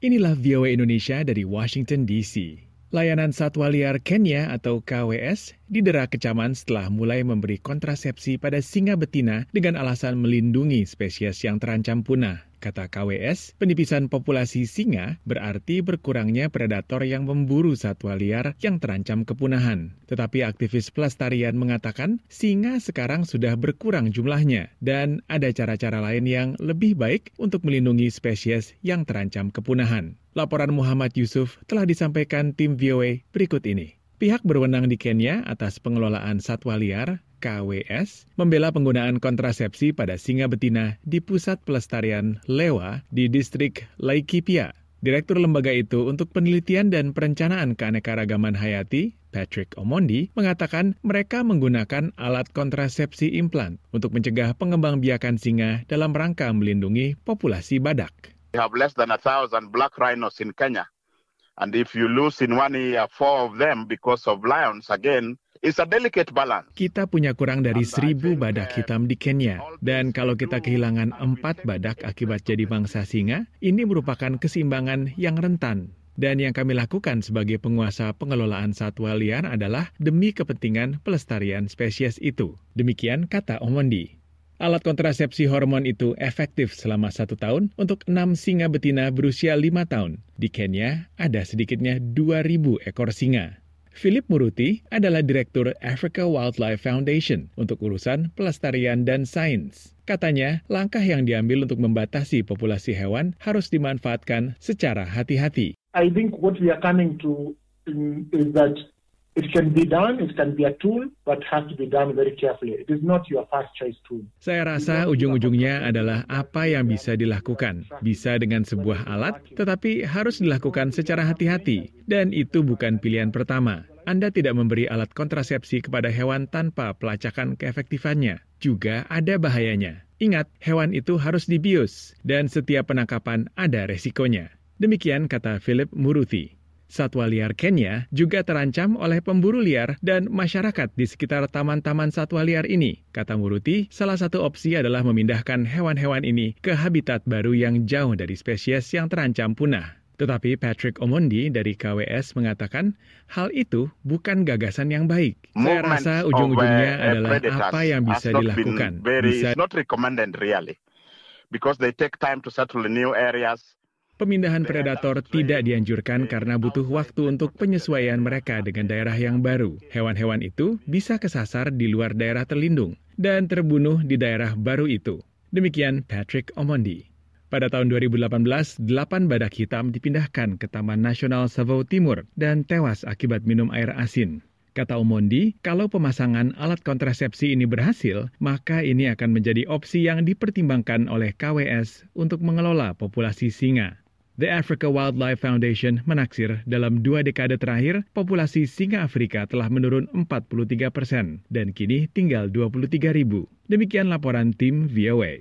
Inilah VOA Indonesia dari Washington DC. Layanan Satwa Liar Kenya atau KWS didera kecaman setelah mulai memberi kontrasepsi pada singa betina dengan alasan melindungi spesies yang terancam punah. Kata KWS, penipisan populasi singa berarti berkurangnya predator yang memburu satwa liar yang terancam kepunahan. Tetapi aktivis pelestarian mengatakan singa sekarang sudah berkurang jumlahnya dan ada cara-cara lain yang lebih baik untuk melindungi spesies yang terancam kepunahan. Laporan Muhammad Yusuf telah disampaikan tim VOA berikut ini. Pihak berwenang di Kenya atas pengelolaan satwa liar KWS membela penggunaan kontrasepsi pada singa betina di Pusat Pelestarian Lewa di distrik Laikipia. Direktur lembaga itu untuk penelitian dan perencanaan keanekaragaman hayati, Patrick Omondi, mengatakan mereka menggunakan alat kontrasepsi implant untuk mencegah pengembangbiakan singa dalam rangka melindungi populasi badak. We have less than a thousand black rhinos in Kenya. And if you lose in one year four of them because of lions, again, it's a delicate balance. Kita punya kurang dari seribu badak hitam di Kenya. Dan kalau kita kehilangan empat badak akibat jadi bangsa singa, ini merupakan keseimbangan yang rentan. Dan yang kami lakukan sebagai penguasa pengelolaan satwa liar adalah demi kepentingan pelestarian spesies itu. Demikian kata Omondi. Alat kontrasepsi hormon itu efektif selama satu tahun untuk enam singa betina berusia lima tahun. Di Kenya, ada sedikitnya 2.000 ekor singa. Philip Muruti adalah Direktur Africa Wildlife Foundation untuk urusan pelestarian dan sains. Katanya, langkah yang diambil untuk membatasi populasi hewan harus dimanfaatkan secara hati-hati. I think what we are coming to is that It can be done, it can be a tool, but has to be done very carefully. It is not your first choice tool. Saya rasa ujung-ujungnya adalah apa yang bisa dilakukan. Bisa dengan sebuah alat, tetapi harus dilakukan secara hati-hati. Dan itu bukan pilihan pertama. Anda tidak memberi alat kontrasepsi kepada hewan tanpa pelacakan keefektifannya. Juga ada bahayanya. Ingat, hewan itu harus dibius, dan setiap penangkapan ada resikonya. Demikian kata Philip Muruti. Satwa liar Kenya juga terancam oleh pemburu liar dan masyarakat di sekitar taman-taman satwa liar ini. Kata Muruti, salah satu opsi adalah memindahkan hewan-hewan ini ke habitat baru yang jauh dari spesies yang terancam punah. Tetapi Patrick Omondi dari KWS mengatakan hal itu bukan gagasan yang baik. Saya rasa ujung-ujungnya uh, adalah apa yang bisa dilakukan. Very, Bisa not recommended really, because they take time to settle in new areas. Pemindahan predator tidak dianjurkan karena butuh waktu untuk penyesuaian mereka dengan daerah yang baru. Hewan-hewan itu bisa kesasar di luar daerah terlindung dan terbunuh di daerah baru itu. Demikian Patrick Omondi. Pada tahun 2018, delapan badak hitam dipindahkan ke Taman Nasional Savo Timur dan tewas akibat minum air asin. Kata Omondi, kalau pemasangan alat kontrasepsi ini berhasil, maka ini akan menjadi opsi yang dipertimbangkan oleh KWS untuk mengelola populasi singa. The Africa Wildlife Foundation menaksir dalam dua dekade terakhir, populasi singa Afrika telah menurun 43 persen dan kini tinggal 23 ribu. Demikian laporan tim VOA.